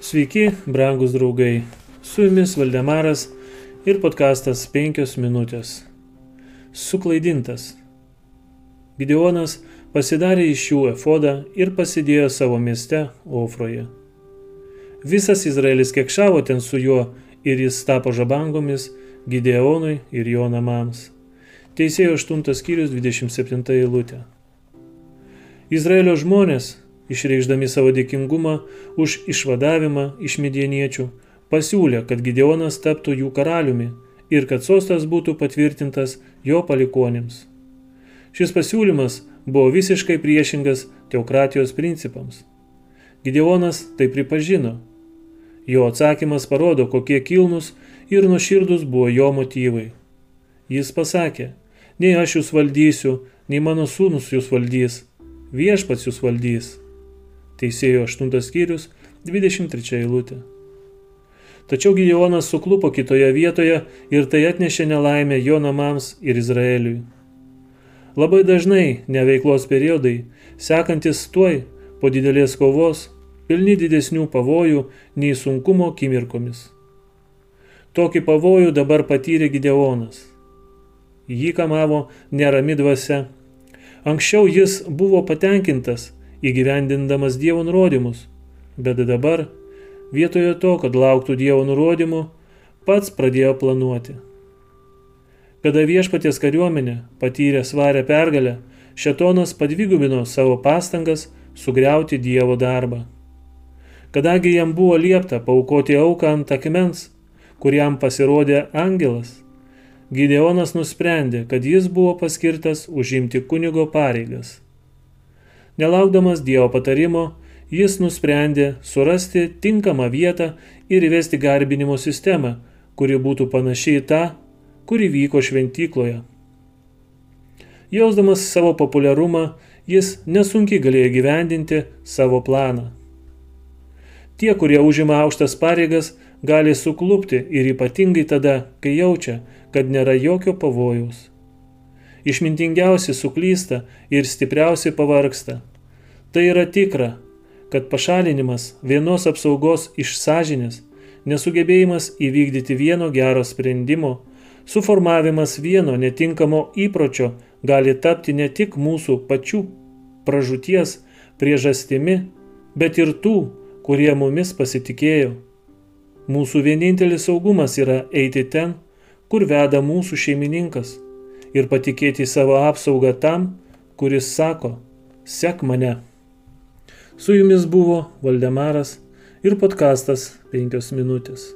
Sveiki, brangus draugai. Su jumis Valdemaras ir podkastas 5 minutės. Suklaidintas. Gideonas pasidarė iš jų efodą ir pasidėjo savo mieste Ofroje. Visas Izraelis kekšavo ten su juo ir jis tapo žabangomis Gideonui ir jo namams. Teisėjo 8 skyrius 27 eilutė. Izraelio žmonės išreikšdami savo dėkingumą už išvadavimą iš medieniečių, pasiūlė, kad Gideonas taptų jų karaliumi ir kad sostas būtų patvirtintas jo palikonėms. Šis pasiūlymas buvo visiškai priešingas teokratijos principams. Gideonas tai pripažino. Jo atsakymas parodo, kokie kilnus ir nuoširdus buvo jo motyvai. Jis pasakė, nei aš jūs valdysiu, nei mano sūnus jūs valdys, viešpats jūs valdys. Teisėjo 8 skyrius 23 eilutė. Tačiau Gideonas suklupo kitoje vietoje ir tai atnešė nelaimę jo namams ir Izraeliui. Labai dažnai neveiklos periodai, sekantis tuoj po didelės kovos, pilni didesnių pavojų nei sunkumo akimirkomis. Tokį pavojų dabar patyrė Gideonas. Jį kamavo nerami dvasia. Anksčiau jis buvo patenkintas įgyvendindamas Dievo nurodymus, bet dabar, vietoje to, kad lauktų Dievo nurodymų, pats pradėjo planuoti. Kada viešpaties kariuomenė patyrė svarę pergalę, Šetonas padvigubino savo pastangas sugriauti Dievo darbą. Kadangi jam buvo liepta paukoti auką ant akmens, kuriam pasirodė angelas, Gideonas nusprendė, kad jis buvo paskirtas užimti kunigo pareigas. Nelaukdamas Dievo patarimo, jis nusprendė surasti tinkamą vietą ir įvesti garbinimo sistemą, kuri būtų panaši į tą, kuri vyko šventykloje. Jausdamas savo populiarumą, jis nesunkiai galėjo gyvendinti savo planą. Tie, kurie užima aukštas pareigas, gali suklupti ir ypatingai tada, kai jaučia, kad nėra jokio pavojaus. Išmintingiausi suklysta ir stipriausi pavarksta. Tai yra tikra, kad pašalinimas vienos apsaugos iš sąžinės, nesugebėjimas įvykdyti vieno gero sprendimo, suformavimas vieno netinkamo įpročio gali tapti ne tik mūsų pačių pražūties priežastimi, bet ir tų, kurie mumis pasitikėjo. Mūsų vienintelis saugumas yra eiti ten, kur veda mūsų šeimininkas ir patikėti savo apsaugą tam, kuris sako, sek mane. Su jumis buvo Valdemaras ir podkastas 5 minutės.